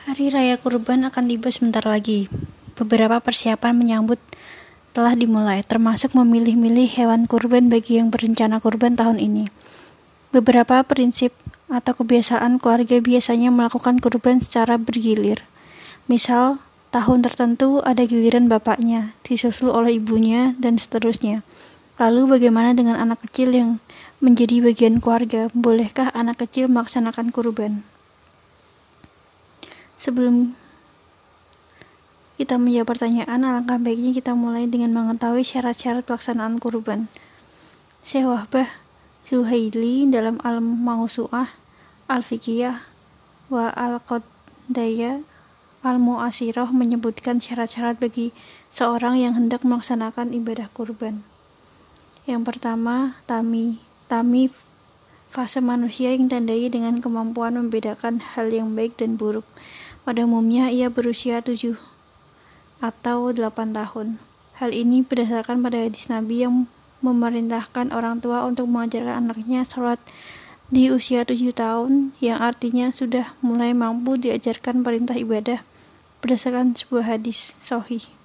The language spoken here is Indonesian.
Hari Raya Kurban akan tiba sebentar lagi. Beberapa persiapan menyambut telah dimulai, termasuk memilih-milih hewan kurban bagi yang berencana kurban tahun ini. Beberapa prinsip atau kebiasaan keluarga biasanya melakukan kurban secara bergilir. Misal, tahun tertentu ada giliran bapaknya, disusul oleh ibunya, dan seterusnya. Lalu bagaimana dengan anak kecil yang menjadi bagian keluarga? Bolehkah anak kecil melaksanakan kurban? Sebelum kita menjawab pertanyaan, alangkah baiknya kita mulai dengan mengetahui syarat-syarat pelaksanaan kurban. Syekh Wahbah Zuhaili dalam Al-Mausu'ah, Al-Fiqiyah, wa Al-Qadaya Al-Mu'asirah menyebutkan syarat-syarat bagi seorang yang hendak melaksanakan ibadah kurban. Yang pertama, tami. Tami fase manusia yang tandai dengan kemampuan membedakan hal yang baik dan buruk. Pada umumnya ia berusia 7 atau 8 tahun. Hal ini berdasarkan pada hadis Nabi yang memerintahkan orang tua untuk mengajarkan anaknya sholat di usia 7 tahun yang artinya sudah mulai mampu diajarkan perintah ibadah berdasarkan sebuah hadis sahih.